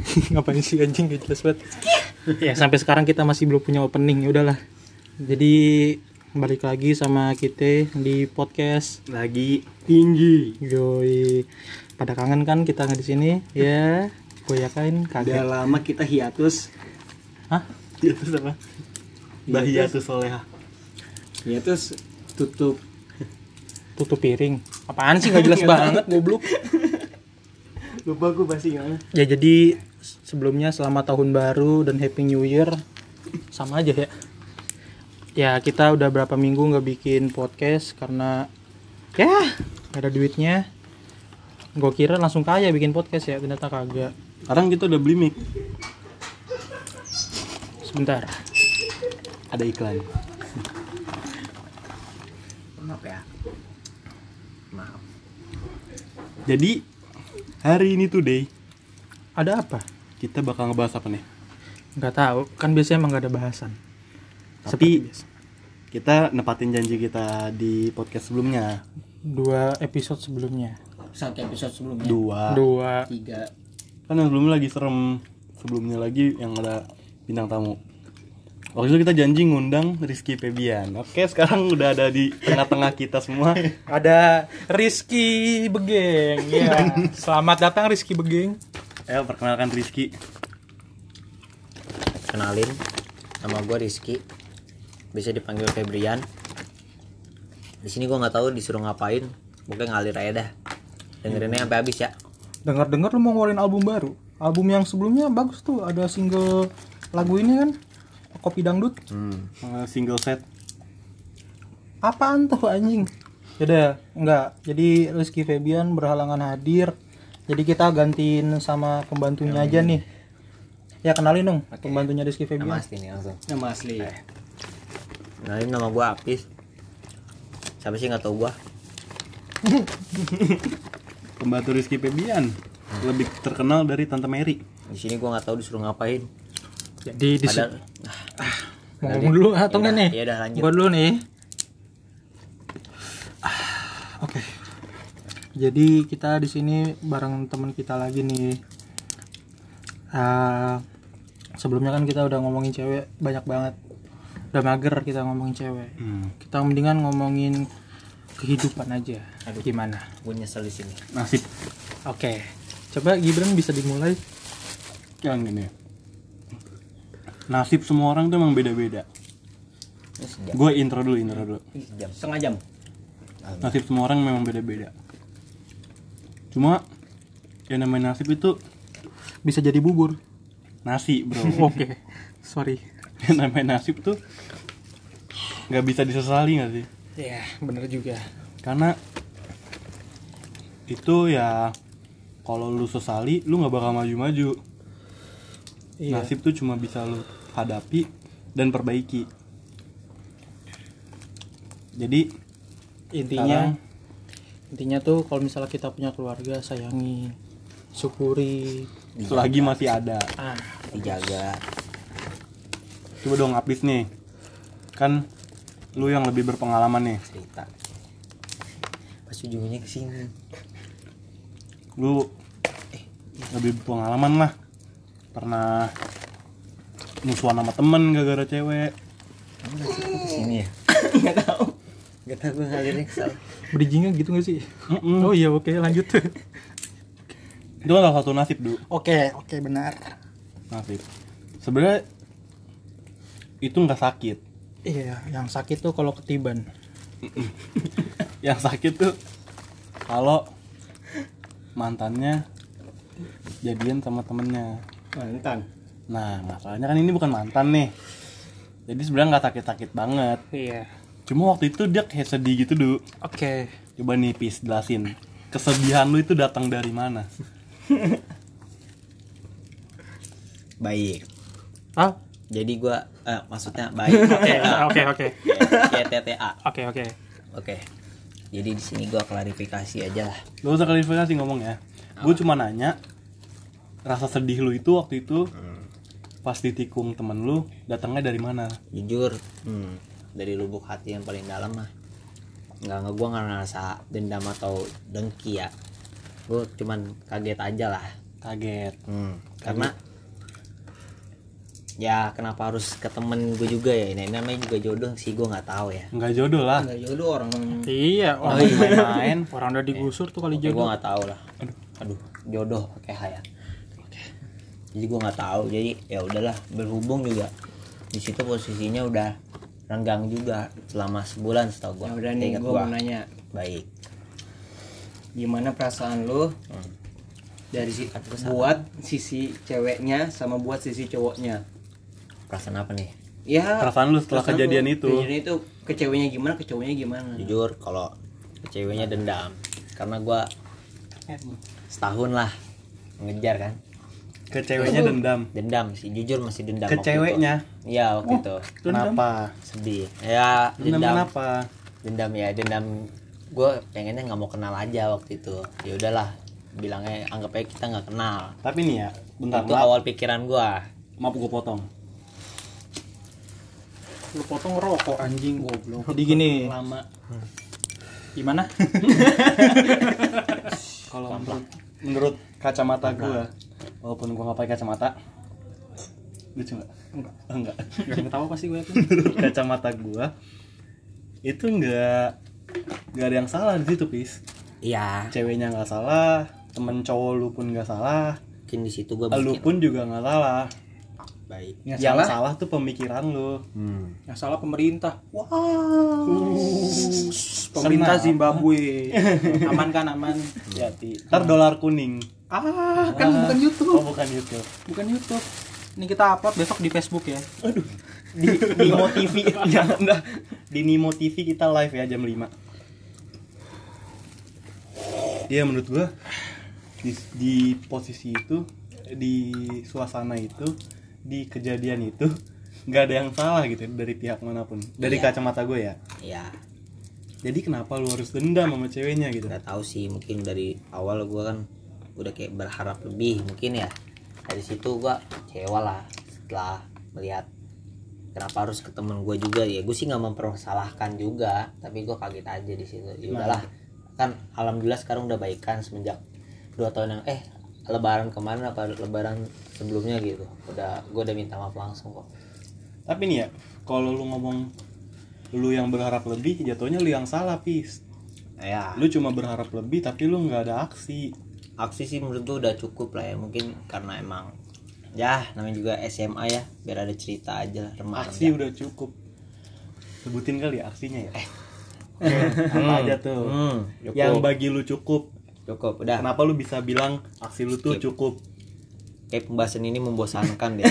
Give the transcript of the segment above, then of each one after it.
ngapain sih anjing gak jelas banget. Ya sampai sekarang kita masih belum punya opening ya udahlah. Jadi balik lagi sama kita di podcast. Lagi. Tinggi. Yoi. Pada kangen kan kita nggak di sini? Ya gue yakin udah kagak lama kita hiatus. Hah? hiatus apa? Bahiatus soleha hiatus tutup. Tutup piring. Apaan sih nggak jelas banget goblok lupa gue pasti gimana? Ya jadi sebelumnya selamat tahun baru dan happy new year. Sama aja ya. Ya kita udah berapa minggu nggak bikin podcast karena ya nggak ada duitnya. Gue kira langsung kaya bikin podcast ya ternyata kagak. Sekarang kita udah beli mic. Sebentar. Ada iklan. Maaf ya. Maaf. jadi hari ini today. Ada apa? Kita bakal ngebahas apa nih? Nggak tahu. Kan biasanya emang nggak ada bahasan. Tapi- Seperti biasa. kita nepatin janji kita di podcast sebelumnya. Dua episode sebelumnya. Satu episode sebelumnya. dua. Dua. Tiga. kan yang sebelumnya lagi serem. Sebelumnya lagi yang ada bintang tamu waktu itu kita janji ngundang Rizky Febian oke sekarang udah ada di tengah-tengah kita semua ada Rizky Begeng ya selamat datang Rizky Begeng ayo perkenalkan Rizky Kenalin. Nama gue Rizky. Bisa dipanggil Febrian. Di sini gue nggak tahu disuruh ngapain. Pokoknya ngalir aja dah. Dengerinnya sampai habis ya. dengar-dengar lu mau ngeluarin album baru album yang sebelumnya bagus tuh ada single lagu ini kan kopi dangdut Hmm. Eh, single set apaan tuh anjing Yaudah, enggak. Jadi Rizky Febian berhalangan hadir. Jadi kita gantiin sama pembantunya aja nih. Ya kenalin dong pembantunya Rizky Febian. Nama asli nih langsung. nama asli Kenalin nama gue Apis. Siapa sih nggak tahu gue? pembantu Rizky Febian lebih terkenal dari Tante Mary Di sini gue nggak tahu disuruh ngapain. Jadi di Padahal. mau ngomong dulu atau enggak nih? Ya udah lanjut. Gua dulu nih. Ah, Oke. Jadi kita di sini bareng teman kita lagi nih. Ah, sebelumnya kan kita udah ngomongin cewek banyak banget. Udah mager kita ngomongin cewek. hmm. Kita mendingan ngomongin kehidupan aja. Aduh. Gimana? Gue nyesel di sini. nasib Oke. Coba Gibran bisa dimulai. yang gini nasib semua orang tuh emang beda-beda gue intro dulu intro dulu setengah jam nasib semua orang memang beda-beda cuma yang namanya nasib itu Bisa jadi bubur. nasi bro Oke. Sorry. yang namanya nasib tuh nggak bisa disesali nggak sih Ya, bener juga. karena itu ya kalau lu sesali lu nggak bakal maju-maju Iya. nasib tuh cuma bisa lu hadapi dan perbaiki. Jadi intinya sekarang intinya tuh kalau misalnya kita punya keluarga sayangi syukuri. Selagi masih ada. Ah Dijaga. coba dong habis nih. Kan lu yang lebih berpengalaman nih. Cerita. Pas ujungnya ke sini. lu lebih berpengalaman lah. Pernah musuhan sama temen gara-gara cewek. Kamu nggak sih ke sini ya? nggak tahu. Gak tau gue ngalirnya kesal. bridgingnya gitu gak sih? Mm-mm. oh iya oke lanjut. Itu kan salah satu nasib du. Oke oke benar. Nasib. Sebenarnya itu nggak sakit. Iya yang sakit tuh kalau ketiban. Yang sakit tuh kalau mantannya jadian sama temennya. Mantan nah masalahnya kan ini bukan mantan nih. Jadi sebenarnya nggak sakit-sakit banget. Iya. Cuma waktu itu dia kayak sedih gitu du. Oke. Coba nih Pis jelasin. Kesedihan lu itu datang dari mana? Baik. ah Jadi gue, eh, maksudnya baik. oke oke oke. Kayak TTA. oke oke. Oke. Jadi di sini gue klarifikasi aja lah. Gak usah klarifikasi ngomong ya. Gue cuma nanya rasa sedih lu itu waktu itu pas ditikung temen lu datangnya dari mana Jujur, hmm, dari lubuk hati yang paling dalam mah. Nggak nggak gue nggak ngerasa dendam atau dengki ya. Gue cuman kaget aja lah. kaget hmm, karena ya kenapa harus ke temen gue juga ya ini namanya juga jodoh sih gue nggak tahu ya nggak jodoh lah nggak jodoh orang Iya, Oh, orang iya. main-main, orang udah digusur tuh kali gue jodoh. nggak tahu lah aduh aduh jodoh pakai H ya jadi gue nggak tahu. Jadi ya udahlah berhubung juga di situ posisinya udah renggang juga selama sebulan setahu gue ya udah nih gue mau nanya. Baik. Gimana perasaan lu dari si buat sisi ceweknya sama buat sisi cowoknya? Perasaan apa nih? Ya Perasaan lu setelah perasaan kejadian lu- itu. kejadian itu ke ceweknya gimana ke cowoknya gimana? Jujur kalau ke ceweknya dendam. Karena gue setahun lah ngejar kan ke ceweknya dendam. Dendam sih jujur masih dendam ke waktu itu. ceweknya? Iya waktu itu. kenapa? Sedih. Ya dendam dendam. kenapa? Dendam ya dendam. Gue pengennya nggak mau kenal aja waktu itu. Ya udahlah bilangnya anggap aja kita nggak kenal. Tapi nih ya bentar itu maaf, awal pikiran gue maaf gue potong. Lu potong rokok anjing. Goblok. Jadi gini, lama. Gimana? kalau menurut, menurut kacamata gue walaupun gue nggak pakai kacamata. Lucu nggak? Enggak. Enggak. Gak tahu pasti gue kacamata gue itu nggak nggak ada yang salah di situ pis. Iya. Ceweknya nggak salah temen cowok lu pun nggak salah. Mungkin di situ gue lu pun juga nggak salah. Baik. Yang yang salah? salah tuh pemikiran lu. Yang salah pemerintah. wow. Pemerintah. Zimbabwe. Aman kan aman. Hati. ntar dolar kuning Ah, kan bukan oh YouTube. bukan YouTube. Bukan YouTube. Ini kita upload besok di Facebook ya. di Nimo TV ya enggak di Nimo TV kita live ya jam 5 Iya menurut gua di, di posisi itu di suasana itu di kejadian itu nggak ada yang salah gitu dari pihak mana pun. Dari Iya. kacamata gue ya. Ya jadi kenapa lu harus dendam sama ceweknya gitu? Nggak tahu sih mungkin dari awal gue kan udah kayak berharap lebih mungkin ya. Dari situ gue kecewa lah setelah melihat kenapa harus ke temen gue juga. Ya gue sih nggak mempermasalahkan juga tapi gue kaget aja di situ. Ya udahlah. Kan alhamdulillah sekarang udah baikan semenjak dua tahun yang eh lebaran ke mana apa lebaran sebelumnya gitu. Udah gue udah minta maaf langsung kok. Tapi nih ya kalau lu ngomong lu yang berharap lebih jatuhnya lu yang salah pis. Ya. Lu cuma berharap lebih tapi lu nggak ada aksi aksi sih menurut gue udah cukup lah ya. Mungkin karena emang ya namanya juga SMA ya. Biar ada cerita aja lah remaja aksi udah cukup. Sebutin kali ya aksinya ya? Apa aja tuh? Hmm, cukup. yang bagi lu cukup. Cukup udah. Kenapa lu bisa bilang aksi lu tuh Skip. cukup? Kayak pembahasan ini membosankan deh.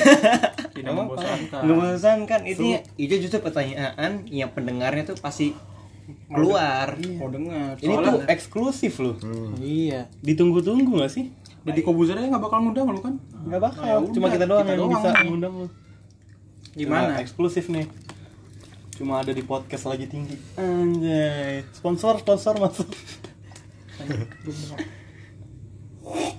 Tidak membosankan. membosankan. Itu itu justru pertanyaan yang pendengarnya tuh pasti keluar. Mau dengar. ini tuh eksklusif lu Iya. ditunggu-tunggu gak sih? Jadi Kobuzer aja nggak bakal ngundang lu kan? nggak bakal. Udah, cuma kita doang kita yang doang bisa. nih. ngundang lu Gimana? Nah, eksklusif nih. Cuma ada di podcast lagi tinggi. Anjay. Sponsor sponsor masuk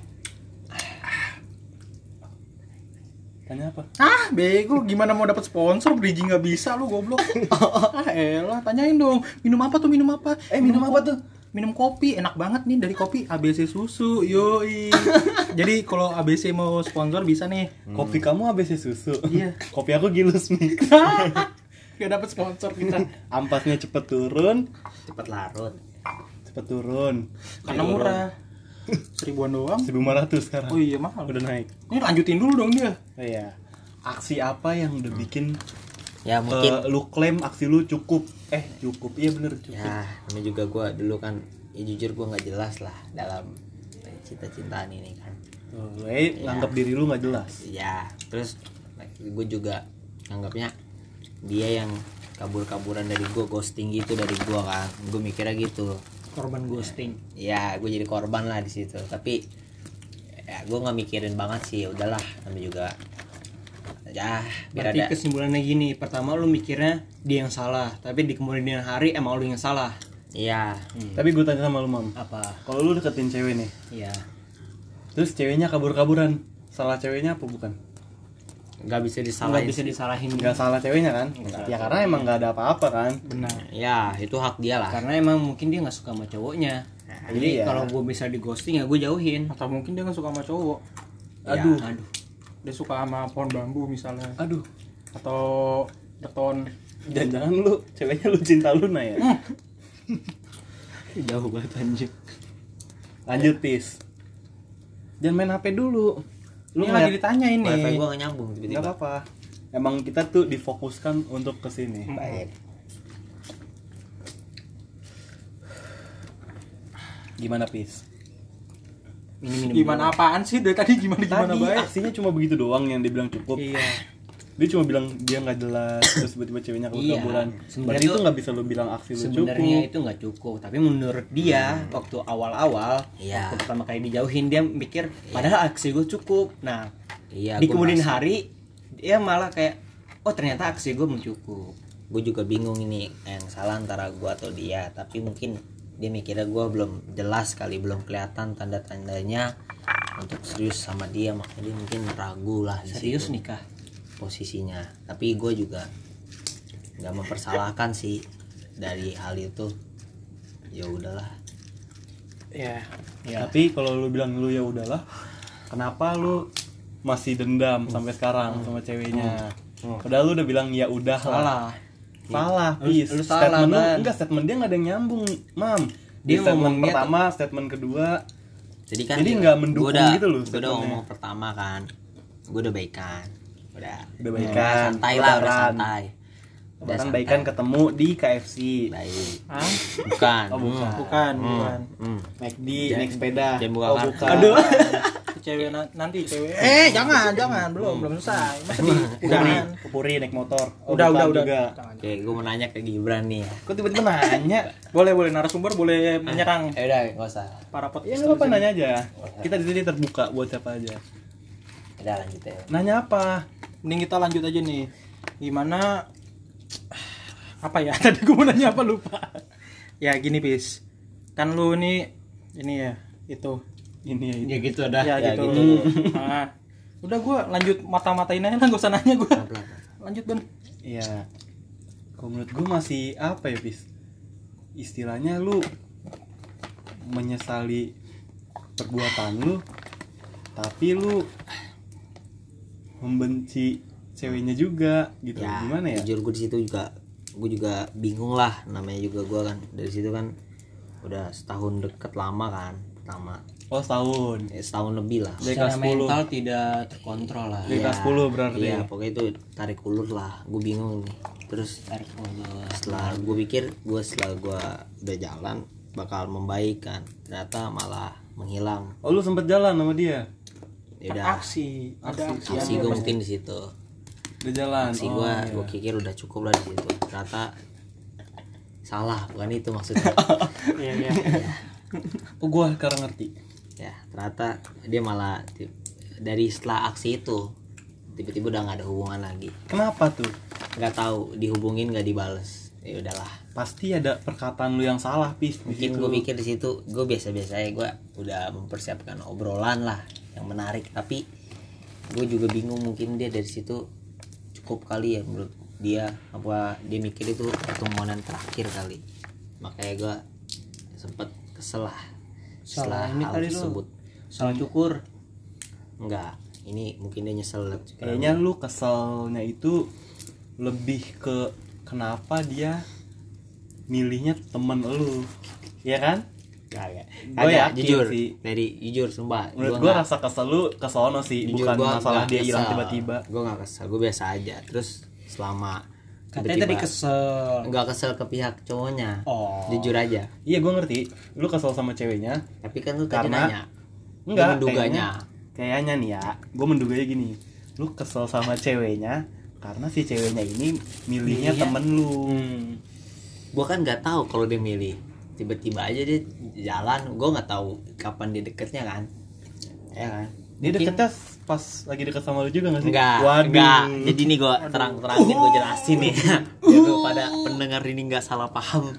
tanya apa Ah, bego. Gimana mau dapat sponsor? Bridging nggak bisa lu goblok. ah, elah, tanyain dong. Minum apa tuh? Minum apa? Eh, minum, apa tuh? Minum kopi, enak banget nih dari kopi ABC susu. Yoi. Jadi kalau ABC mau sponsor bisa nih. kopi kamu ABC susu Iya. kopi aku gilus mix Gak dapat sponsor kita. ampasnya cepet turun cepet larut cepet turun Karena murah. Seribuan doang. 1500 sekarang. Oh iya mahal. udah naik. Ini lanjutin dulu dong dia. oh, iya. Aksi apa yang udah bikin ya mungkin eh, lu klaim aksi lu cukup? Eh cukup. Iya bener cukup. Ya namanya juga gue dulu kan ya jujur gue nggak jelas lah dalam cinta-cintaan ini kan. Tuh, lu eh, nganggap diri lu nggak jelas? Ya terus gue juga anggapnya dia yang kabur-kaburan dari gue ghosting gitu dari gue kan. Gue mikirnya gitu korban ghosting. Ya gue jadi korban lah di situ. Tapi ya gue nggak mikirin banget sih. Ya udahlah namanya juga ya biar berarti ada. kesimpulannya gini. Pertama lu mikirnya dia yang salah. Tapi di kemudian hari emang lu yang salah. Iya. Tapi gue tanya sama lu mam. Apa? Kalau lu deketin cewek nih. Ya terus ceweknya kabur-kaburan. Salah ceweknya apa bukan nggak bisa nggak disalahin bisa disalahin. Nggak salah ceweknya kan? Ya karena emang nggak ada apa-apa kan? Benar. ya itu hak dia lah. Karena emang mungkin dia nggak suka sama cowoknya. Jadi Iya. kalau gue bisa di ghosting ya gue jauhin. Atau mungkin dia nggak suka sama cowok. Aduh. Ya, aduh. Dia suka sama pohon bambu misalnya. Aduh. atau beton. Jangan-jangan lu ceweknya lu cinta Luna ya? jauh banget anjing. Lanjut, Pis. Jangan main HP dulu. Lu Lu lagi ditanya ini wifi gua nggak nyambung Gak tiba-tiba apa-apa. Emang kita tuh difokuskan untuk ke sini. baik Gimana, Pis? ini minum gimana apaan sih dari tadi gimana gimana Tadi baik aksinya cuma begitu doang yang dibilang cukup. iya Dia cuma bilang dia nggak jelas terus tiba-tiba ceweknya Iya. kabur-kaburan. Sebenarnya Berarti itu nggak bisa lu bilang aksi lu sebenarnya cukup. itu nggak cukup tapi menurut dia waktu awal-awal Iya. waktu pertama kali dijauhin dia mikir padahal aksi gue cukup nah iya di kemudian merasa- hari dia malah kayak oh ternyata aksi gue mencukup gue juga bingung ini yang salah antara gue atau dia tapi mungkin dia mikirnya gue belum jelas kali belum kelihatan tanda-tandanya untuk serius sama dia makanya dia mungkin ragu lah serius nikah posisinya. Tapi gue juga nggak mempersalahkan sih dari hal itu. Ya udahlah. Ya. Ya. Tapi kalau lu bilang lu ya udahlah, kenapa lu masih dendam sampai sekarang sama ceweknya? Padahal lu udah bilang ya udah lah. salah. Salah, Lu- Pis. lu salah, statement lu, Ban. enggak statement dia nggak ada yang nyambung, Mam. Di Dia statement pertama, statement kedua, jadi kan Jadi nggak mendukung gua udah, gitu loh gue udah ngomong pertama kan. Gue udah baikan udah Udah baikan, santai lah udah santai udah santai. baikan ketemu di KFC, baik Hah? bukan Oh, bukan. bukan bukan Hmm. McD, naik sepeda. jangan buka oh, bukan. aduh cewek na- nanti cewek eh jangan jangan belum belum selesai masa di Pupuri, udahan Pupuri naik motor. Oh, udah bukan udah udah juga. Oke, gue mau nanya ke Gibran nih ya. Kok tiba-tiba nanya? boleh boleh narasumber boleh menyerang Eh udah, nggak usah. para Ya podcast nggak apa-apa nanya aja. Kita di sini terbuka buat siapa aja. Udah lanjut ya. Nanya apa? Mending kita lanjut aja nih. Gimana? Apa ya? Tadi gue mau nanya apa lupa. Ya gini bis kan lu ini ini ya itu. Ini ya ini. ya gitu dah. Ya, ya gitu, gitu. Nah, udah gue lanjut mata-matain aja lah gak usah nanya gue lanjut ban Iya. Kalau menurut gue masih apa ya, Pis? Istilahnya lu menyesali perbuatan lu, tapi lu membenci ceweknya juga gitu. Ya, Gimana ya? Jujur gue di situ juga gue juga bingung lah namanya juga gue kan dari situ kan udah setahun deket lama kan pertama Oh, setahun. eh, setahun lebih lah Dari secara kelas 10. mental tidak terkontrol lah Dari kelas 10 berarti. iya pokoknya itu tarik ulur lah gue bingung nih terus tarik ulur setelah gue pikir gue setelah gue udah jalan bakal membaik kan ternyata malah menghilang Oh, lu sempet jalan sama dia? Ya udah aksi ada aksi, aksi gue mungkin di situ. Udah jalan. aksi oh, gue iya. gue pikir udah cukup lah di situ. Ternyata salah bukan itu maksudnya. Iya iya. Oh, gua sekarang ngerti. ya ternyata dia malah dari setelah aksi itu tiba-tiba udah nggak ada hubungan lagi. Kenapa tuh? nggak tahu dihubungin nggak dibales. Ya udahlah. Pasti ada perkataan lu yang salah, Pis. mungkin gue pikir di situ gue biasa-biasa ya gue udah mempersiapkan obrolan lah yang menarik. Tapi gue juga bingung mungkin dia dari situ cukup kali ya menurut dia. Apa dia mikir itu pertemuan yang terakhir kali. Makanya gue sempet kesel lah salah ini hal kali lu. tersebut. Salah cukur. Enggak ini mungkin dia nyesel. Kayaknya lu keselnya itu lebih ke kenapa dia milihnya temen lu. Iya kan? Kagak. Kagak, yakin jujur sih. dari jujur sumpah Menurut gua gua nggak- rasa kesel lu ke sono sih, jujur bukan gua masalah dia hilang tiba-tiba. Gua nggak kesel gue biasa aja terus selama katanya tadi kesel nggak kesel ke pihak cowoknya oh jujur aja Iya, gua ngerti. Lu kesel sama ceweknya. tapi kan lu tadi Karena- nanya Enggak, menduganya Kayaknya, kayaknya nih ya, gua menduganya gini. Lu kesel sama ceweknya karena si ceweknya ini milihnya temen lu. Hmm. gua kan nggak tahu kalau dia milih tiba-tiba aja dia jalan gua nggak tahu kapan dia deketnya kan ya kan Dia Mungkin- deketnya pas lagi deket sama lu juga gak sih? Enggak, Waduh. enggak. Jadi nih gue terang-terangin gue jelasin nih. Biar lu pada pendengar ini nggak salah paham.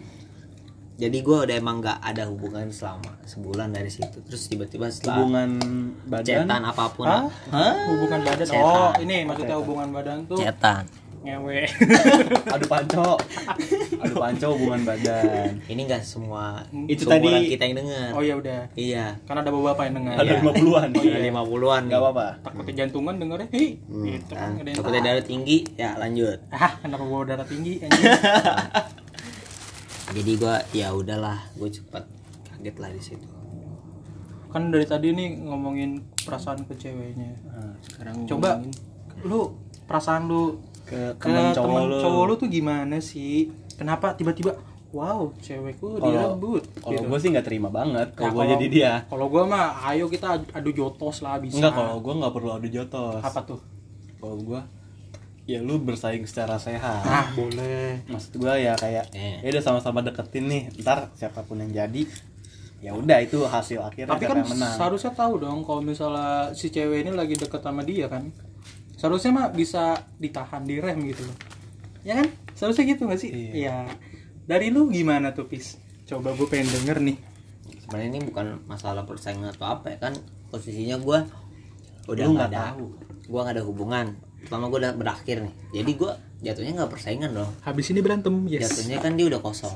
Jadi gue udah emang nggak ada hubungan selama sebulan dari situ. Terus tiba-tiba setelah Hubungan badan. cetan apa pun, Hah? hubungan badan Setan. oh ini maksudnya hubungan badan tuh cetan. Ngewe. Adu panco. Adu panco hubungan badan. Ini enggak semua Itu tadi- kita yang denger oh ya udah. Iya. Karena ada bapak yang dengar. Ada Iya. 50-an ada lima puluhan. Nggak apa-apa. Takutnya jantungan dengernya hei gitu kan Nah, takutnya darah tinggi. Ya lanjut. Ah kenapa bawa darah tinggi jadi gua ya udahlah gue cepet kaget lah di situ. Kan dari tadi nih ngomongin perasaan ke ceweknya. Nah, sekarang coba lu perasaan lu ke ke temen temen cowok lu cowok lu. tuh gimana sih? Kenapa tiba-tiba wow cewekku Kalau- direbut kalau gitu. gue sih nggak terima banget Nah, kalau gue jadi dia. kalau gua mah ayo kita adu- jotos lah bisa. Enggak kalau gue nggak perlu adu jotos. Apa tuh? Kalau gue ya lu bersaing secara sehat. Ah boleh. Maksud gue ya kayak Eh. ya udah sama-sama deketin nih ntar siapa pun yang jadi ya udah itu hasil akhirnya tapi kan menang. seharusnya tahu dong kalau misalnya si cewek ini lagi deket sama dia kan seharusnya mah bisa ditahan direm gitu loh. Ya kan? Seharusnya gitu gak sih? Iya. iya. Dari lu gimana tuh pis? Coba gue pengen denger nih. Sebenarnya ini bukan masalah persaingan atau apa ya kan? Posisinya gua udah nggak ada tahu. gua nggak ada hubungan. Pertama gua udah berakhir nih. Jadi gua jatuhnya nggak persaingan dong habis ini berantem yes. Jatuhnya kan dia udah kosong.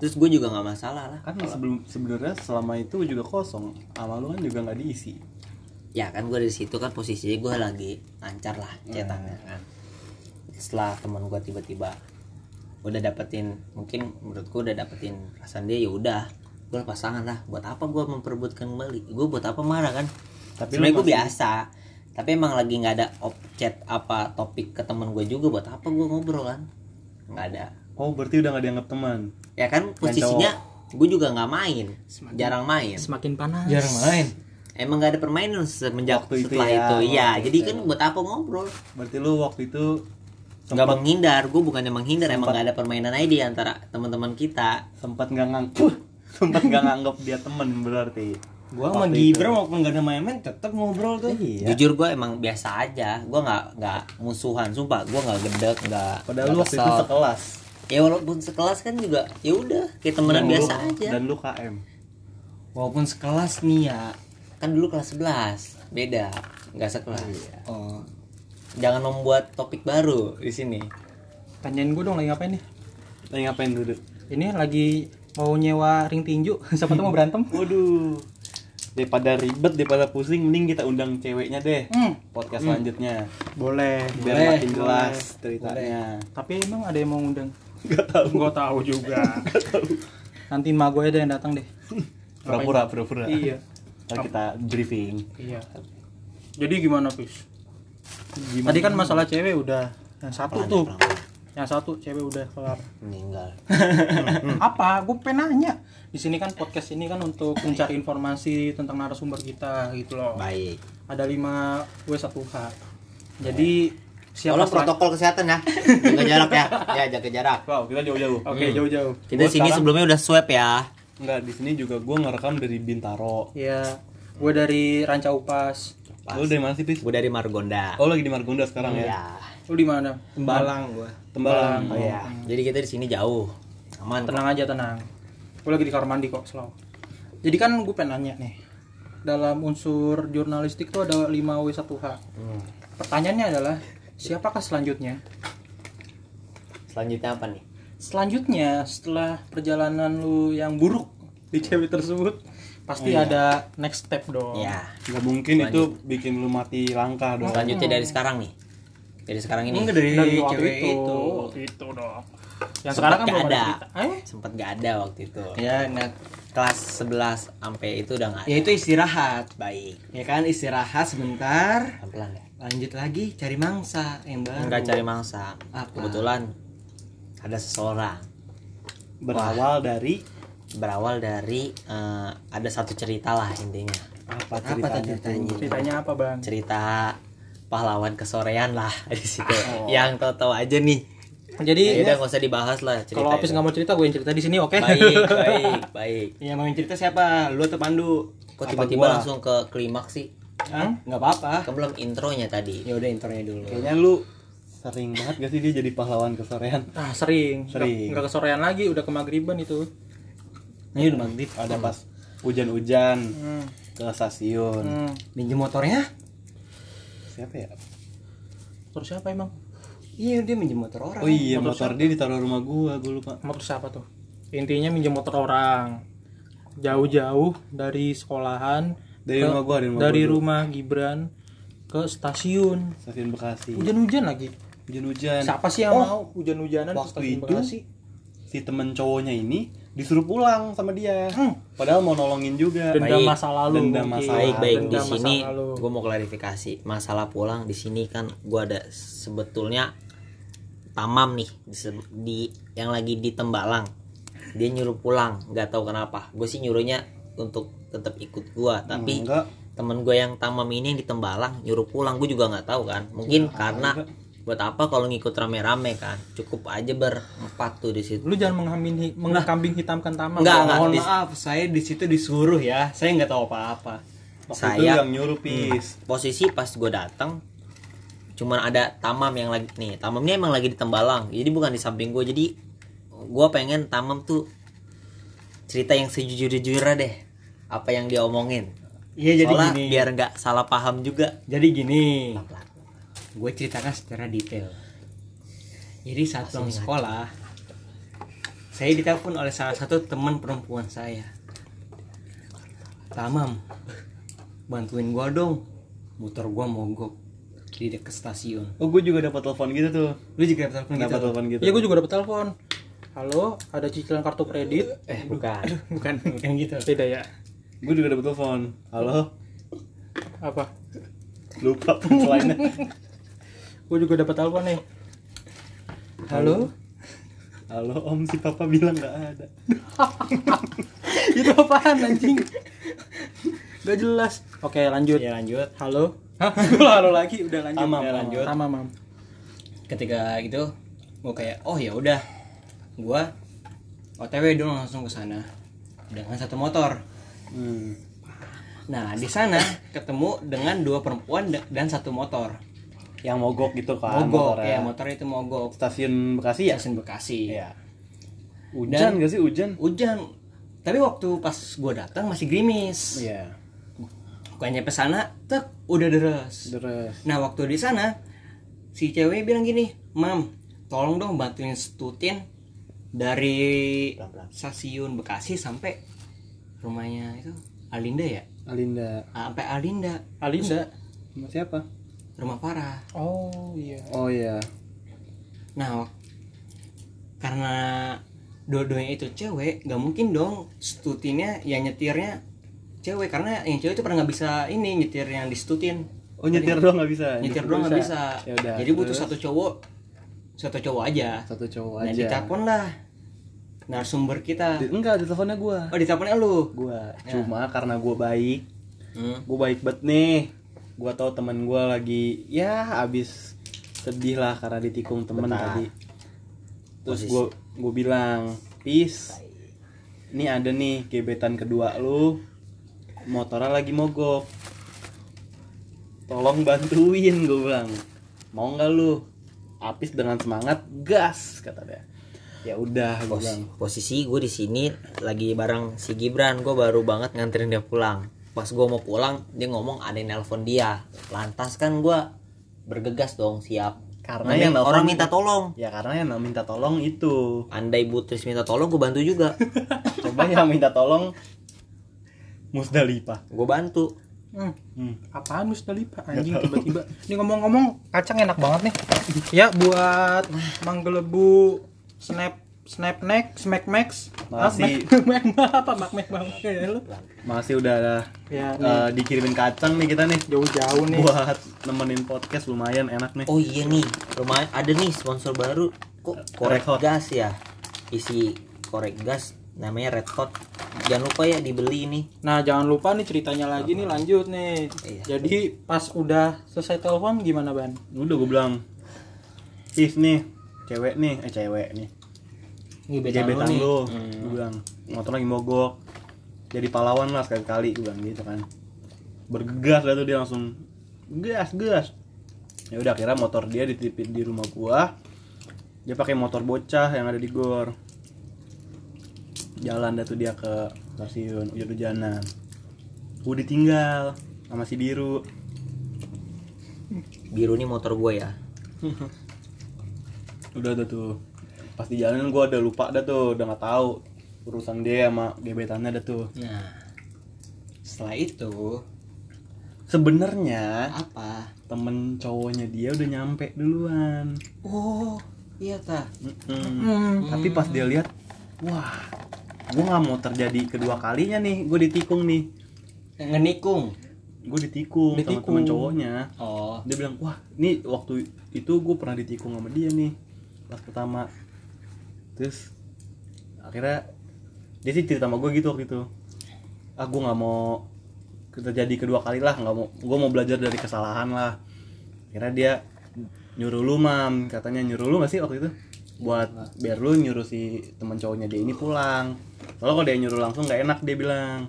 Terus gue juga nggak masalah lah. Kan sebelum sebenarnya selama itu juga kosong. Sama lu kan juga nggak diisi ya kan gue dari situ kan posisinya gue lagi lancar lah cetannya kan. Setelah teman gue tiba-tiba udah dapetin mungkin menurut gue udah dapetin perasaan dia ya udah gue lepas tangan lah. Buat apa gue memperebutkan kembali? Gue buat apa marah kan? Tapi sebenarnya gue masih- biasa tapi emang lagi nggak ada op chat apa topik ke teman gue juga buat apa gue ngobrol kan? Nggak ada. Oh berarti udah nggak dianggap teman? Ya kan posisinya gue juga nggak main. Jarang main. semakin panas. Jarang main Emang gak ada permainan semenjak Waktu itu setelah ya, itu, iya. waktu Jadi itu. kan buat apa ngobrol? berarti lu waktu itu Nggak menghindar, gue bukannya menghindar, emang gak ada permainan aja di antara teman-teman kita. sempat nggak nganggep sempat nggak nganggep dia temen berarti gua sama Gibran walaupun gak ada main-main tetap ngobrol tuh iya Jujur gue emang biasa aja, gue nggak nggak musuhan, sumpah gue nggak gedek, nggak. padahal lu waktu itu sekelas Ya walaupun sekelas kan juga, ya udah kayak temenan Dan lu- biasa aja. dan lu KM walaupun sekelas nih ya Kan dulu kelas 11 beda, nggak sekelas. oh Jangan membuat topik baru di sini. tanyain gue dong lagi ngapain nih? Lagi ngapain dulu? Ini lagi mau nyewa ring tinju. Siapa tuh mau berantem. Waduh. Daripada ribet daripada pusing mending kita undang ceweknya deh. Hmm, podcast selanjutnya. Boleh. Biar Boleh, makin jelas ceritanya. Tapi emang ada yang mau ngundang? Gak tahu. Gak tahu juga. Nanti mak gue ada yang datang deh. pura-pura pura-pura. Iya. Ntar kita briefing Iya. Jadi gimana, Pis? Tadi kan masalah cewek udah. Yang satu tuh. Yang satu cewek udah kelar. Meninggal. Apa? Gue pengen nanya. Di sini kan podcast ini kan untuk mencari informasi tentang narasumber kita gitu loh. Baik. Ada 5 W1H. Jadi siapa Tolong protokol kesehatan ya. Jaga jarak ya. Ya, jaga jarak. wow kita jauh-jauh Oke, jauh-jauh. Kita sini sekarang- sebelumnya udah swab ya. Enggak, di sini juga gue ngerekam dari Bintaro. Iya. Gue dari Ranca Upas. Lu dari mana sih, Pis? Gue dari Margonda. Oh, lagi di Margonda sekarang ya? Iya. Lu di mana? Tembalang gua Tembalang. Oh iya. Jadi kita di sini jauh. Aman. kok. Tenang aja tenang. Gue lagi di kamar mandi kok, slow. Jadi kan gue pengen nanya nih. Dalam unsur jurnalistik tuh ada 5W1H. Hmm. Pertanyaannya adalah siapakah selanjutnya? Selanjutnya apa nih? Selanjutnya setelah perjalanan lu yang buruk di cewek tersebut pasti Iya. ada next step dong. Ya. Nggak mungkin itu bikin lu mati langkah dong. Selanjutnya dari sekarang nih. Dari sekarang ini. Enggak dari, Dari waktu cewek itu. itu. Waktu itu dong. Yang Sempet sekarang kan nggak belum ada. ada. Eh? Sempet gak ada waktu itu. ya nah Kelas 11 sampai itu udah gak ada. ya itu istirahat Baik. ya kan istirahat sebentar Pelan-pelan ya. lanjut lagi cari mangsa yang baru Enggak cari mangsa. Apa? Kebetulan ada seseorang Berawal dari berawal dari eh, ada satu cerita lah intinya. apa apa tadi ceritanya? ceritanya Ceritanya apa, Bang? Cerita pahlawan kesorean lah di situ. Yang tahu-tahu aja nih. Jadi Ya udah nggak usah dibahas lah cerita. kalau Apis itu. nggak mau cerita, gue yang cerita di sini, oke? Baik, baik, baik. yang mau cerita siapa lu atau Pandu Kok Apa tiba-tiba gua? langsung ke klimaks sih? Hah? nggak apa-apa Kan belum intronya tadi. ya udah intronya dulu Kayaknya lu sering banget gak sih dia jadi pahlawan kesorean? Ah, sering. Sering. Nggak kesorean lagi, udah ke maghriban itu. ini udah maghrib Ada pas hujan-hujan Hmm. ke stasiun. Hmm. minjem motornya Siapa ya? Terus siapa emang? iya dia minjem motor orang oh iya motor dia ditaruh rumah gua gua lupa motor siapa tuh intinya minjem motor orang jauh-jauh dari sekolahan dari ke- rumah gua dari rumah dari gua rumah Gibran ke stasiun stasiun Bekasi hujan-hujan lagi hujan-hujan siapa sih yang Oh, mau hujan-hujanan waktu itu Bekasi si temen cowoknya ini disuruh pulang sama dia. Hmm. padahal mau nolongin juga. Dendam Baik. masa lalu Dendam mungkin. masa baik baik. di Dendam masa sini lalu. gue mau klarifikasi. Masalah pulang di sini kan gue ada sebetulnya tamam nih. Di, di- yang lagi di Tembalang. Dia nyuruh pulang. Nggak tahu kenapa. Gue sih nyuruhnya untuk tetap ikut gue tapi enggak. temen gue yang tamam ini yang di Tembalang nyuruh pulang. Gue juga nggak tahu kan. Mungkin karena buat apa kalau ngikut rame-rame kan? Cukup aja berempat tuh di situ. Lu jangan menghambing mengkambing hitamkan tamang Enggak, enggak. mohon maaf saya di situ disuruh ya. Saya nggak tahu apa-apa. Waktu itu Saya- yang nyuruh pis. Posisi pas gue datang cuman ada tamam yang lagi nih tamam ini emang lagi di Tembalang. Jadi bukan di samping gue jadi gue pengen tamam tuh cerita yang sejujur-jujurnya deh. Apa yang dia omongin. Iya jadi Soalnya gini. biar nggak salah paham juga. Jadi gini gue ceritakan secara detail. Jadi saat pulang sekolah saya ditelepon oleh salah satu teman perempuan saya. Tamam bantuin gua dong. Motor gua mogok di dekat stasiun. Oh gue juga dapat telepon gitu tuh. Lu juga dapat telepon gitu? dapat telepon gitu. Iya gue juga dapet telepon. Halo ada cicilan kartu kredit? Eh bukan. Bukan bukan gitu. Beda ya. Gue juga dapat telepon. Halo? Apa? Lupa lainnya gue juga dapat telepon nih. Halo? Halo om si papa bilang nggak ada. Itu apaan anjing? Gak jelas. Oke lanjut. Ya lanjut. Halo? Hah? halo lagi? Udah lanjut. Tamam, Udah lanjut. tamam mam. Ketika itu gue kayak oh ya udah. Gua otw dong langsung ke sana. Dengan satu motor. Hmm. nah di sana ketemu dengan dua perempuan da- dan satu motor yang mogok gitu kan mogok motornya. ya motor itu mogok stasiun Bekasi ya stasiun Bekasi Iya. Hujan gak sih hujan? hujan tapi waktu pas gua datang masih gerimis Iya. gua nyampe sana tek udah deres Terus. nah waktu di sana si cewek bilang gini mam tolong dong bantuin stutin dari stasiun Bekasi sampai rumahnya itu Alinda ya Alinda. Ah, sampai Alinda Alinda Sama siapa? Rumah Farah oh iya Oh iya. nah karena dua-duanya itu cewek gak mungkin dong stutinnya yang nyetirnya cewek karena yang cewek itu pernah nggak bisa ini nyetir yang distutin Oh nyetir doang nggak bisa. nyetir doang nggak bisa Ya udah, jadi butuh terus? satu cowok satu cowok aja Satu cowok nah aja. ditelepon lah narasumber kita Di- enggak, di teleponnya gua. oh diteleponnya lu Gua. Ya. Cuma karena gua baik, hmm. gua baik banget nih. Gua tahu teman gua lagi ya abis sedih lah karena ditikung temen Bentar. tadi. Terus gua gua bilang, "Peace. Ini ada nih gebetan kedua lu. Motornya lagi mogok. Tolong bantuin gue bilang. Mau nggak lu? Apis dengan semangat gas kata dia. Ya udah gue Pos- bilang. posisi gue di sini lagi bareng si Gibran gue baru banget nganterin dia pulang pas gue mau pulang dia ngomong ada yang nelpon dia lantas kan gue bergegas dong siap Karena yang nelpon- orang minta tolong Ya karena yang minta tolong itu. andai Butris minta tolong gue bantu juga Coba yang minta tolong Musdalifah. gue bantu Hmm, Hmm. apaan Musdalifah anjing tiba-tiba. Ini ngomong-ngomong kacang enak banget nih. Ya buat manggelebu snap snap neck smack max. Masih. apa mak mak banget ya lu? Masih udah ya nih, eh, dikirimin kacang nih kita nih. Jauh-jauh nih. Buat nemenin podcast lumayan enak nih. oh iya nih lumayan ada nih sponsor baru. Kok korek Red Hot. gas ya? Isi korek gas namanya red hot. Jangan lupa ya dibeli ini nah jangan lupa nih ceritanya lagi nih lanjut nih. Iya. jadi pas udah selesai telepon gimana ban Udah gue bilang, If nih, cewek nih, eh cewek nih, gebetan lu gebetan nih. lu, gue bilang, motor lagi mogok, jadi pahlawan lah sekali-kali, gue bilang gitu kan, bergegas lah tuh dia langsung, gas gas, ya udah kira motor dia dititipin di rumah gua, dia pakai motor bocah yang ada di gor, jalan dah tuh dia ke stasiun hujan-hujanan, gue ditinggal sama si biru, biru nih motor gue ya. Udah tuh tuh pas di jalan gue udah lupa dah tuh udah nggak tahu urusan dia sama gebetannya dah tuh. Nah setelah itu sebenarnya apa? temen cowoknya dia udah nyampe duluan. Oh iya tah. Mm-mm. tapi pas dia lihat wah gue nggak mau terjadi kedua kalinya nih gue ditikung nih. Ngenikung? Gue ditikung, sama Ditikung. temen cowoknya. Oh. Dia bilang wah ini waktu itu gue pernah ditikung sama dia nih pas pertama terus akhirnya dia sih cerita sama gue gitu waktu itu. Ah gue nggak mau terjadi kedua kali lah nggak mau gue mau belajar dari kesalahan lah. Akhirnya dia nyuruh lu mam. Katanya nyuruh lu gak sih waktu itu? Buat biar lu nyuruh si teman cowoknya dia ini pulang. Kalau kalau dia nyuruh langsung nggak enak dia bilang.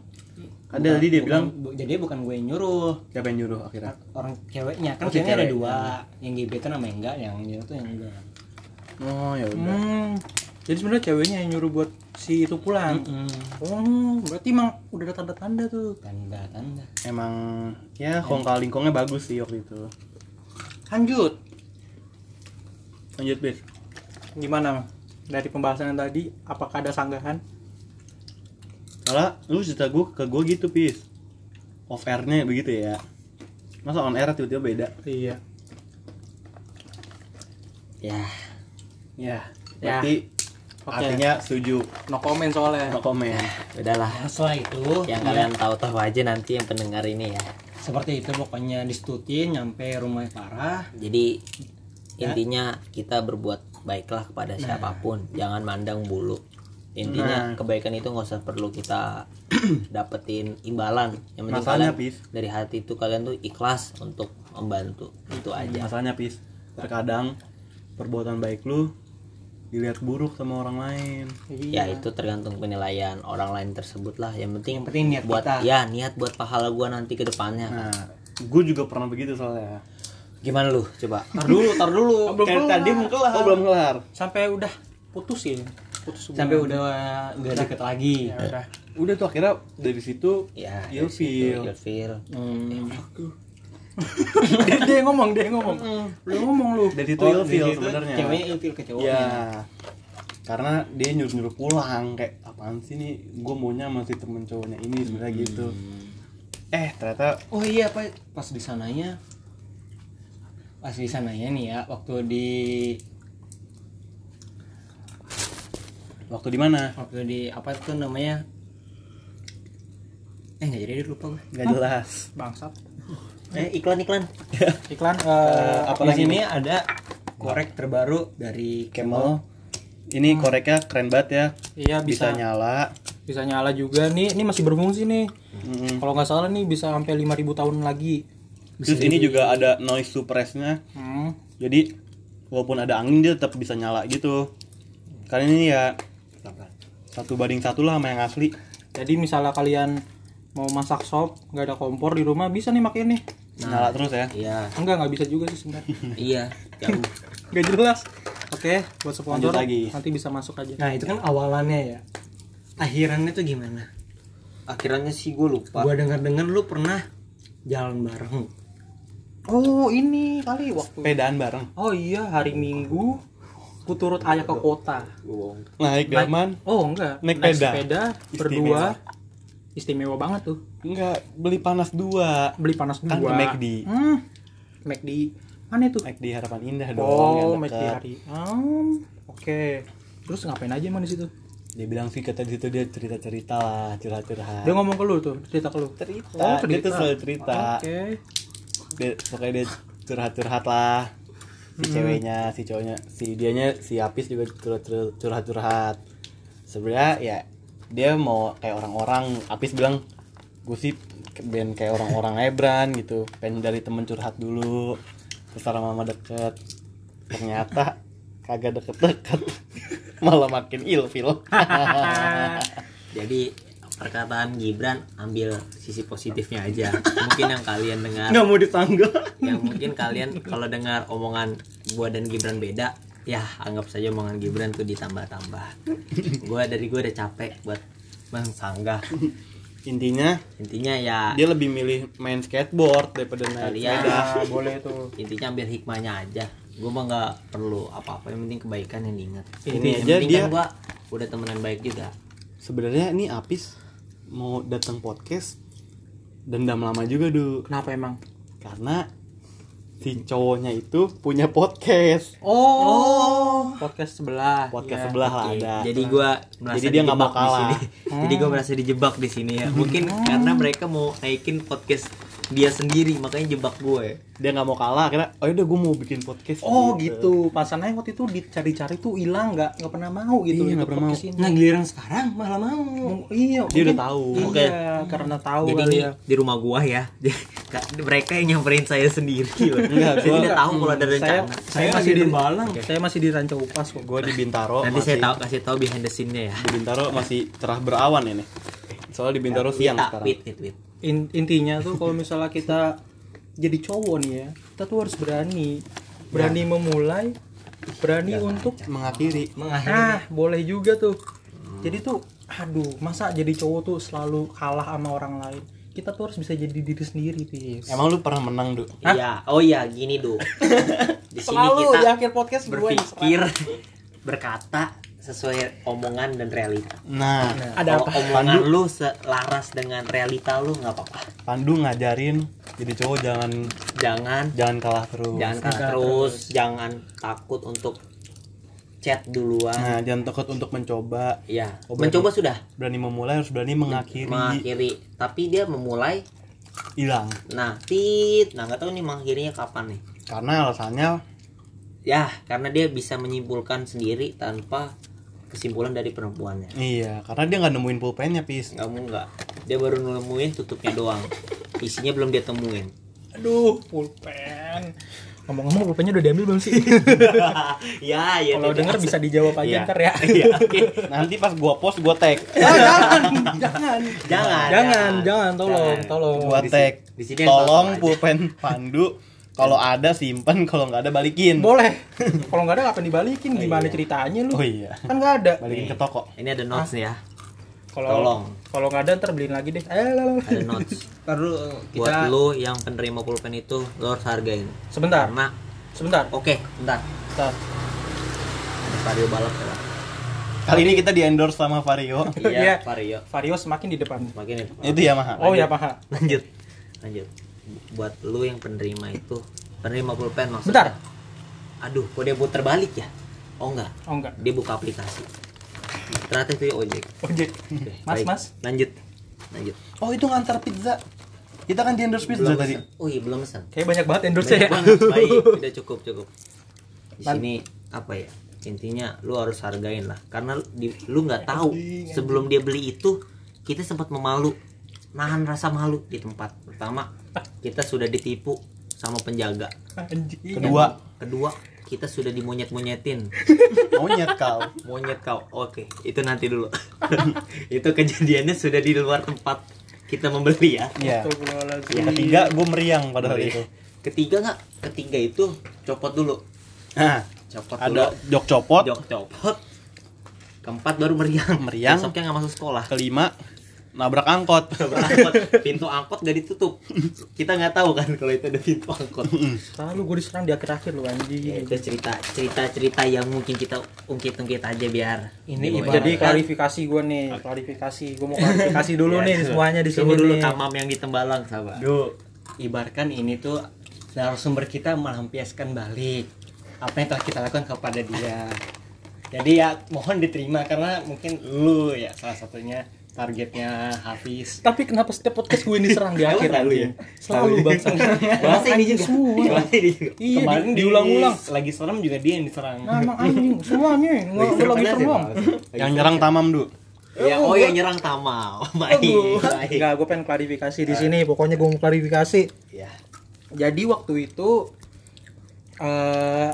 Ada tadi dia Bukan- bilang bu- jadi bukan gue yang nyuruh. Siapa yang nyuruh akhirnya? Orang ceweknya. Kan Oh, ceweknya ada dua. Yang gebetan sama yang enggak yang nyuruh tuh yang enggak. Oh ya udah. Hmm. Jadi sebenarnya ceweknya yang nyuruh buat si itu pulang. Oh, berarti emang udah ada tanda-tanda tuh. tanda tanda emang ya kong kalingkongnya bagus sih waktu itu Lanjut. lanjut bis Gimana? Dari pembahasan yang tadi, apakah ada sanggahan? Soalnya lu cerita gue ke gue gitu pis off airnya begitu ya masa on air tiba-tiba beda Iya. ya ya Ya. Oke. artinya setuju. No comment soalnya. no comment. Udahlah. Nah, setelah itu yang ya, kalian tahu-tahu aja nanti yang pendengar ini ya. Seperti itu pokoknya disetutin nyampe rumah parah. Jadi Ya. intinya kita berbuat baiklah kepada siapa pun. Jangan mandang bulu. Intinya Nah. kebaikan itu nggak usah perlu kita dapetin imbalan. Yang penting Masalahnya, kalian Pis. dari hati itu kalian tuh ikhlas untuk membantu. Itu aja. Masalahnya pis. Terkadang perbuatan baik lu dilihat buruk sama orang lain ya itu tergantung penilaian orang lain tersebut lah yang penting yang penting niat buat kita ya niat buat pahala gua nanti ke depannya nah gue juga pernah begitu soalnya gimana lu coba Tar dulu, tar dulu. Belum kelar. tadi mau kelar. oh belum kelar Sampai udah putus ya. Putus sampai udah nggak deket lagi Ya udah. udah tuh akhirnya dari situ ya Ilfil. ilfil Hmm. dia, dia yang ngomong, dia yang ngomong. Lu ngomong lu. dari situ Oh, ilfil sebenarnya. ceweknya ilfil ke cowoknya. Ya karena dia nyuruh nyuruh pulang kayak apaan sih nih gue maunya sama si temen cowoknya ini sebenarnya gitu. Eh ternyata oh iya pak. Pas di sananya pas di sananya nih ya waktu di waktu di mana? Waktu di apa tuh namanya? Eh nggak jadi lupa gue nggak jelas. Bangsat. Eh iklan iklan Iklan Eh, eh apa di lagi sini nih? ada korek terbaru dari Camel ini koreknya keren banget ya Iya bisa bisa nyala bisa nyala juga nih. Ini masih berfungsi nih. Mm-mm. Kalau nggak salah nih bisa sampai 5000 tahun lagi. terus ini juga ada noise suppressnya Hmm. jadi walaupun ada angin dia tetap bisa nyala gitu kali ini ya satu banding satu lah sama yang asli Jadi misalnya kalian mau masak sop, nggak ada kompor di rumah bisa nih makin nyala terus ya iya Enggak, nggak bisa juga sih sebenarnya. iya jauh Gak jelas. Oke, buat sponsor Lanjut lagi. nanti bisa masuk aja. nah itu kan awalannya ya akhirannya tuh gimana akhirannya sih gue lupa gua dengar dengar lu pernah jalan bareng Oh, ini kali waktu. sepedaan bareng Oh iya, hari Minggu ku turut ayah ke kota. naik delman Oh, enggak. Naik Naik sepeda. sepeda berdua. Istimewa banget tuh. Enggak beli panas dua Beli panas Kan dua. ke McD. Hmm. McD. Mana itu? di harapan indah dong Oh, McD hari. Hmm, oke. Terus ngapain aja emang di situ? dia bilang sih kata di situ dia cerita cerita lah curhat curhat Dia ngomong ke lu tuh, cerita ke lu. cerita dia tuh selalu cerita Oke. dia, pokoknya dia curhat curhat lah si Hmm. ceweknya si cowoknya si dianya si Apis juga curhat curhat curhat sebenarnya ya dia mau kayak orang-orang Apis bilang gue sih kayak orang-orang Ebran gitu. Pengen dari temen curhat dulu. Terus lama-lama deket. Ternyata kagak deket-deket. Malah makin ilfil. Jadi perkataan Gibran ambil sisi positifnya aja. Mungkin yang kalian dengar. Nggak mau ditangga. Yang mungkin kalian kalau dengar omongan gua dan Gibran beda ya anggap saja omongan Gibran tuh ditambah-tambah. Gua dari gua udah capek buat mensanggah intinya intinya ya dia lebih milih main skateboard daripada naik Kalian. sepeda Nah, boleh tuh. intinya ambil hikmahnya aja gue mah nggak perlu apa-apa yang penting kebaikan yang diingat Ini yang aja dia- kan gua udah temenan baik juga sebenarnya ini Apis mau datang podcast dendam lama juga du Kenapa emang? karena si cowoknya itu punya podcast Oh, podcast sebelah. podcast Iya. sebelah lah ada jadi gua merasa Jadi dia nggak mau di sini. jadi gua merasa dijebak di sini ya mungkin karena mereka mau naikin podcast dia sendiri makanya jebak gue dia nggak mau kalah akhirnya oh udah gue mau bikin podcast Oh gitu. Pasannya waktu itu dicari-cari tuh hilang nggak nggak pernah mau gitu. Iya, nggak pernah podcast ini. nah giliran sekarang malah mau Oh, iya, Dia udah tahu. Iya, karena tahu jadi ini ya. di rumah gua ya mereka yang nyamperin saya sendiri. Enggak, jadi gua- dia tahu kalau ada Saya, rencana saya masih di Tembalang. Saya masih di Ranca Upas kok. gue di Bintaro nanti masih, saya tahu kasih tahu behind the scene-nya ya di Bintaro masih cerah berawan ini soalnya di Bintaro siang Wita, sekarang. Wit, wit, wit. In- intinya tuh kalau misalnya kita jadi cowok nih ya, kita tuh harus berani, berani memulai, berani untuk mengakhiri. Ah boleh juga tuh. Jadi tuh, aduh, masa jadi cowok tuh selalu kalah sama orang lain? Kita tuh harus bisa jadi diri sendiri, Pis. emang lu pernah menang du? Iya, oh iya gini do. Di sini Selalu kita di akhir podcast berpikir, berkata sesuai omongan dan realita. nah Ada Kalau apa? omongan lu selaras dengan realita lu nggak apa-apa. Pandu ngajarin jadi cowok jangan Jangan jangan kalah terus jangan kalah terus, jangan takut untuk chat duluan. nah jangan takut untuk mencoba Ya, Oh, mencoba sudah berani memulai harus berani mengakhiri mengakhiri, tapi dia memulai. hilang Nah, tit, nah nggak tahu nih mengakhirinya kapan nih. karena alasannya Ya, karena dia bisa menyimpulkan sendiri tanpa kesimpulan dari perempuannya. iya karena dia nggak nemuin pulpennya pis Kamu nggak, dia baru nemuin tutupnya doang. Isinya belum dia temuin. Aduh, pulpen. Ngomong-ngomong pulpennya udah diambil belum sih? ya, ya. Kalau denger bisa dijawab aja Iya. ntar ya. Iya, oke. nanti pas gua post gua tag Ah, jangan, jangan. Jangan, Jangan, jangan, tolong, Jangan. tolong. gua tag di sini yang tolong pulpen Pandu kalau ada simpan kalau nggak ada balikin Boleh. Kalau nggak ada ngapain dibalikin? Gimana iya. ceritanya lu? oh iya Kan nggak ada. balikin Nih. ke toko Ini ada notes nih ya. Kalau Tolong. kalau nggak ada ntar beliin lagi deh. Eh, lah, lah. Ada notes. Perlu Buat kita lu yang penerima pulpen itu lo harus hargain. Sebentar, Karena sebentar. oke, bentar. Bentar. Ada Vario balap ya. kali ini kita di endorse sama Vario Iya. Iya, Vario. Vario semakin di depan. Makin itu. itu ya maha Oh ya, Paha. Lanjut. Lanjut. Buat lu yang penerima itu, penerima pulpen maksudnya. Bentar. Aduh, kok dia putar balik ya? Oh enggak, Oh enggak. dia buka aplikasi. Ternyata itu ojek. Ojek. Oke, Mas, baik. mas. Lanjut. Lanjut. oh itu ngantar pizza kita kan di endorse pizza Belum tadi pesan. Oh iya, belum pesan. Kayak banyak banget endorse Banyak ya. banget. Baik, udah cukup, cukup. Di Man- sini apa ya? Intinya lu harus hargain lah karena di, lu nggak tahu sebelum dia beli itu kita sempat memalu nahan rasa malu di tempat pertama kita sudah ditipu sama penjaga. Anjing. kedua. Kedua kita sudah dimonyet-monyetin. Monyet kau. Monyet kau. Oke itu nanti dulu. Itu kejadiannya sudah di luar tempat kita membeli ya. Iya. Astagfirullahaladzim. Yang ketiga gue meriang pada hari itu. ketiga nggak? Ketiga itu copot dulu. Nah, copot ada dulu. jok copot. jok copot. Keempat baru meriang. Meriang. besoknya nggak masuk sekolah. Kelima nabrak angkot. angkot pintu angkot gak ditutup kita nggak tahu kan kalau itu ada pintu angkot Selalu gue diserang di akhir-akhir lu anjing. ya, itu cerita cerita cerita yang mungkin kita ungkit ungkit aja biar Ini ibarat- Jadi klarifikasi gue nih, klarifikasi. Gue mau klarifikasi dulu Ya, nih semuanya di sini dulu nih. tamam yang di tembalang sahabat Duh, ibaratkan ini tuh narasumber kita melampiaskan balik apa yang telah kita lakukan kepada dia. Jadi ya mohon diterima karena mungkin lu ya salah satunya targetnya Hafiz. Tapi kenapa setiap podcast gue diserang di akhir selalu anjing? Selalu bangsa. bahasa ini juga Semua. bahasa ini juga Iya, Kemarin di- diulang-ulang. di- lagi serem juga dia yang diserang. Nah, emang anjing semuanya nggak lagi terbang. Yang nyerang tamam du. ya oh yang nyerang tamal baik baik Enggak, gue pengen klarifikasi di sini. Pokoknya gue mau klarifikasi. ya Jadi waktu itu eh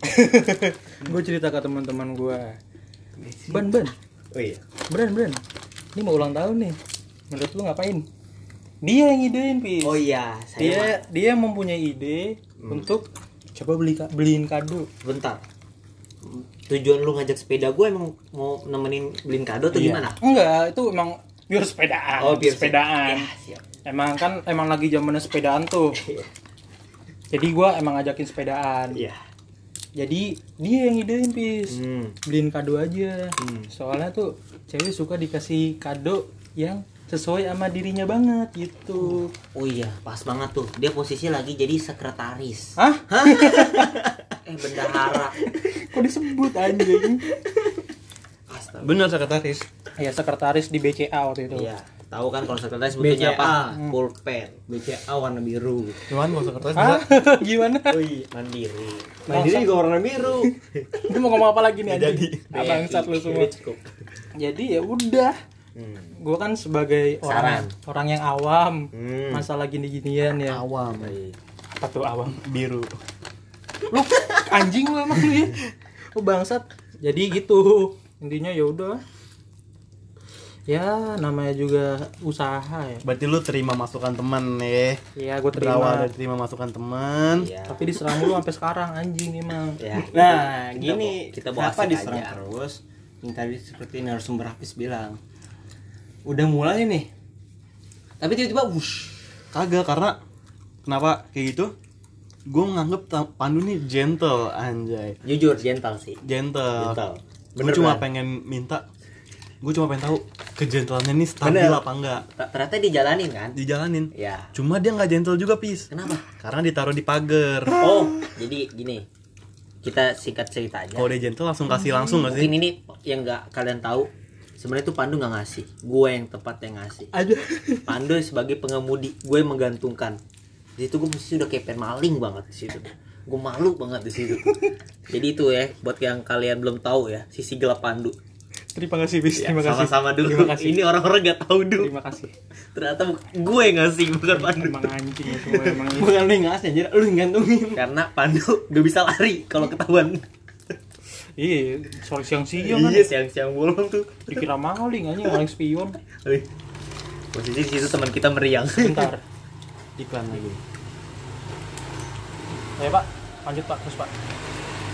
gue cerita ke teman-teman gue. Ban, oh iya Bran Bran. Ini mau ulang tahun nih. Menurut lu ngapain? Dia yang idein, Pis. oh iya saya dia mah- dia mempunyai ide untuk coba beli ka- beliin kado. bentar tujuan lu ngajak sepeda gue emang mau nemenin beliin kado atau Iya. gimana Enggak, itu emang biar sepedaan. Oh, biar sepedaan. Ya, siap. Emang kan emang lagi zamannya sepedaan tuh. jadi gua emang ngajakin sepedaan Iya. Jadi dia yang idein pis Hmm. beliin kado aja Hmm. soalnya tuh cewek suka dikasih kado yang sesuai sama dirinya banget gitu Oh iya, pas banget tuh. Dia posisi lagi jadi sekretaris. Hah? Eh bendahara. kok disebut anjing Astaga. Bener sekretaris. ya sekretaris di BCA waktu itu Iya. Tahu kan kalau sekretaris butuhnya BCA. apa? Pulpen. BCA warna biru Cuman kalau Hah? bisa gimana Oh iya. Mandiri. mandiri juga warna biru Lu mau ngomong apa lagi nih anjing? Abang sat lu semua. Udah cukup. Jadi ya udah. Hmm. Gue kan sebagai orang Saran. orang yang awam Hmm. masalah gini-ginian ya. awam. Baik. Apa tuh awam? Biru. Lu anjing lu emang lu ya. Lu bangsat. Jadi gitu. Intinya ya udah. Ya namanya juga usaha ya. Berarti lu terima masukan teman nih. Iya gue Berawal terima. dari terima masukan teman. Iya. Tapi diserang lu sampai sekarang anjing emang. Ya. nah Kita gini kita bawa kenapa asik diserang aja. terus yang tadi seperti narasumber Hafiz bilang udah mulai nih tapi tiba-tiba wush Kagak karena kenapa kayak gitu? Gue nganggep Pandu nih gentle anjay. Jujur gentle sih. Gentle. Gentle. Gue cuma Bang. pengen minta gue cuma pengen tahu kegentleannya nih stabil Bener. apa enggak Ta- Ternyata dijalanin kan? dijalanin Ya. cuma dia nggak gentle juga pis Kenapa? karena ditaruh di pagar Oh, jadi gini. Kita singkat cerita aja. kalau dia gentle langsung kasih langsung nggak sih Mungkin ini yang nggak kalian tahu. Sebenarnya tuh Pandu nggak ngasih. Gue yang tepat yang ngasih. Aja. Pandu sebagai pengemudi, gue yang menggantungkan. Di situ gue mesti udah kayak maling banget di situ. Gue malu banget di situ. Jadi itu ya, buat yang kalian belum tahu ya, sisi gelap Pandu. Terima kasih bis. Ya, Terima kasih. sama-sama dulu. Terima kasih. Ini orang-orang gak tahu dulu. Terima kasih. Ternyata gue yang ngasih bukan Pandu. Emang anjing ya semua emang. bukan lu yang ngasih anjir lu yang gantungin Karena Pandu gak bisa lari kalau ketahuan. Iya, soal siang-siang kan. Iya, siang-siang bolong tuh. Dikira maling anjing, maling spion. Posisi di situ teman kita meriang. Bentar. iklan lagi Ya Pak, lanjut Pak, terus Pak.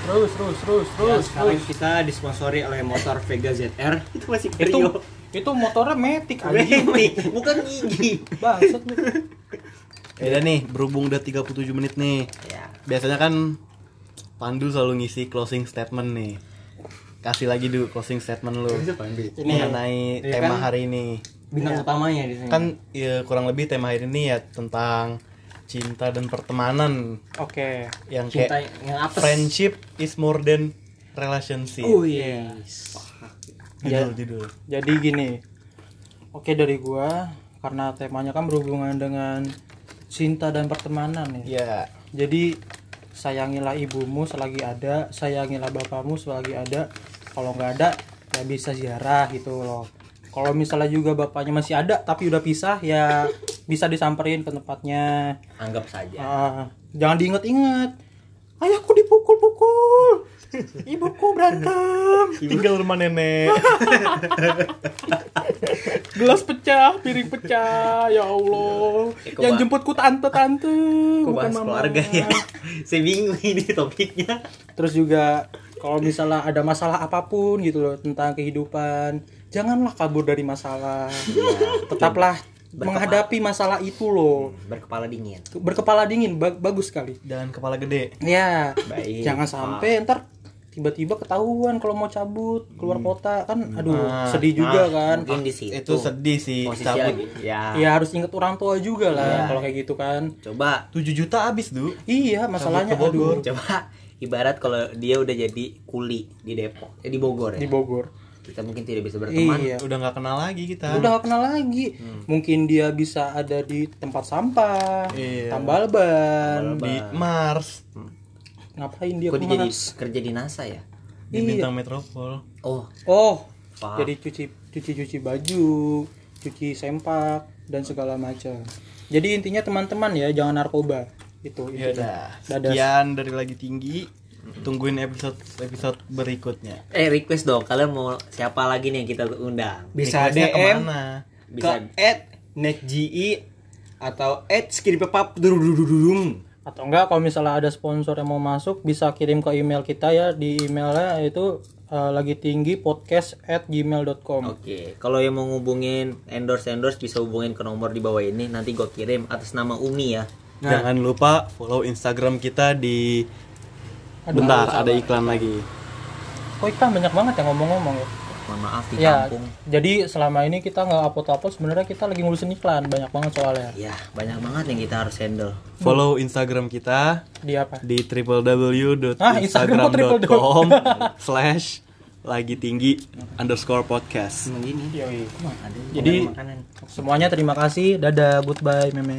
Terus, terus, terus, Ya, terus, sekarang terus. kita disponsori oleh motor Vega ZR itu masih Itu Rio. itu motornya metik. Metik, bukan gigi. Bangsat ya nih berhubung udah 37 menit nih Ya. biasanya kan Pandu selalu ngisi closing statement nih kasih lagi dulu closing statement lu Ini mengenai Iya tema kan? hari ini bintang utamanya di sini kan ya kurang lebih tema hari ini ya tentang cinta dan pertemanan oke. yang cinta kayak yang apa friendship is more than relationship oh iya judul judul Jadi gini. Oke dari gua karena temanya kan berhubungan dengan cinta dan pertemanan ya. ya Jadi sayangilah ibumu selagi ada, sayangilah bapakmu selagi ada. Kalau nggak ada, ya bisa ziarah gitu loh. Kalau misalnya juga bapaknya masih ada tapi udah pisah, ya bisa disamperin ke tempatnya. Anggap saja. Ah, jangan diinget-inget. Ayahku dipukul-pukul. Ibuku berantem. tinggal rumah nenek Gelas pecah, piring pecah. Ya Allah. Eh, Yang jemputku tante-tante, Kok bukan mama. keluarga ya? Saya bingung ini topiknya. Terus juga kalau misalnya ada masalah apa pun gitu loh tentang kehidupan, janganlah kabur dari masalah. Tetaplah menghadapi masalah itu loh. Berkepala dingin. Berkepala dingin, ba- bagus sekali. dan kepala gede Ya, Baik. jangan sampai ntar tiba-tiba ketahuan kalau mau cabut keluar kota kan aduh Nah, sedih juga kan Mungkin di situ. itu sedih sih Posisi cabut lagi. Ya. ya harus inget orang tua juga lah Iya. kalau kayak gitu kan Coba 7 juta habis du iya masalahnya aduh coba ibarat kalau dia udah jadi kuli di Depok, eh di Bogor ya. di Bogor Kita mungkin tidak bisa berteman. iya. Udah nggak kenal lagi kita. Udah gak kenal lagi. Mungkin dia bisa ada di tempat sampah Iya. tambal ban. Di Mars. Ngapain dia Kok dia jadi ke mana kerja di NASA ya? di Iya. bintang metropol. Oh, oh Pak. jadi cuci cuci cuci baju cuci sempak dan segala macam. Jadi intinya teman-teman ya jangan narkoba. Itu ya udah Dadah. sekian dari lagi tinggi tungguin episode episode berikutnya eh request dong kalian mau siapa lagi nih yang kita undang? bisa Requestnya DM ke mana Bisa ke at netge atau at skiripepap durudududung atau enggak kalau misalnya ada sponsor yang mau masuk bisa kirim ke email kita ya di emailnya itu eh, lagi tinggi podcast at gmail.com Oke, kalau yang mau ngubungin endorse endorse bisa hubungin ke nomor di bawah ini. Nanti gue kirim atas nama Umi ya. Nah. Jangan lupa follow Instagram kita di Aduh, Bentar, ada iklan lagi. Kok iklan banyak banget ya ngomong-ngomong ya? mohon maaf di Ya, kampung jadi selama ini kita nggak upload-upload sebenarnya kita lagi ngurusin iklan banyak banget soalnya. ya banyak banget yang kita harus handle Follow Instagram kita Di apa? di Ah, Instagram triple www.instagram.com slash lagi tinggi underscore podcast. begini Yoi. Jadi makanan semuanya terima kasih. Dadah, goodbye, meme.